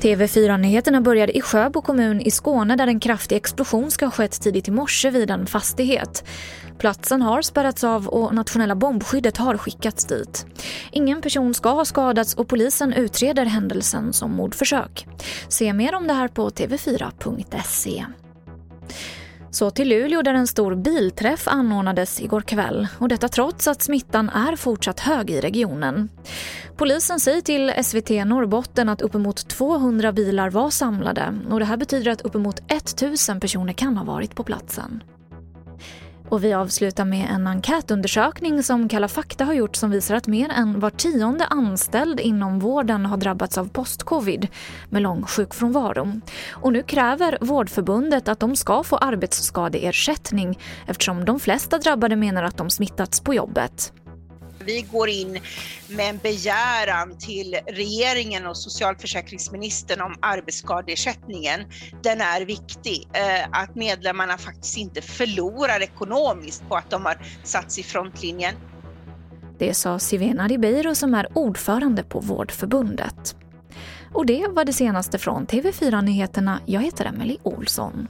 TV4-nyheterna började i Sjöbo kommun i Skåne där en kraftig explosion ska ha skett tidigt i morse vid en fastighet. Platsen har spärrats av och nationella bombskyddet har skickats dit. Ingen person ska ha skadats och polisen utreder händelsen som mordförsök. Se mer om det här på tv4.se. Så till Luleå där en stor bilträff anordnades igår kväll och detta trots att smittan är fortsatt hög i regionen. Polisen säger till SVT Norrbotten att uppemot 200 bilar var samlade och det här betyder att uppemot 1000 personer kan ha varit på platsen. Och vi avslutar med en enkätundersökning som Kalla fakta har gjort som visar att mer än var tionde anställd inom vården har drabbats av postcovid med lång sjukfrånvaro. Och nu kräver Vårdförbundet att de ska få arbetsskadeersättning eftersom de flesta drabbade menar att de smittats på jobbet vi går in med en begäran till regeringen och socialförsäkringsministern om arbetsskadeersättningen. Den är viktig, eh, att medlemmarna faktiskt inte förlorar ekonomiskt på att de har satts i frontlinjen. Det sa Sivena Ribeiro som är ordförande på Vårdförbundet. Och det var det senaste från TV4 Nyheterna. Jag heter Emily Olsson.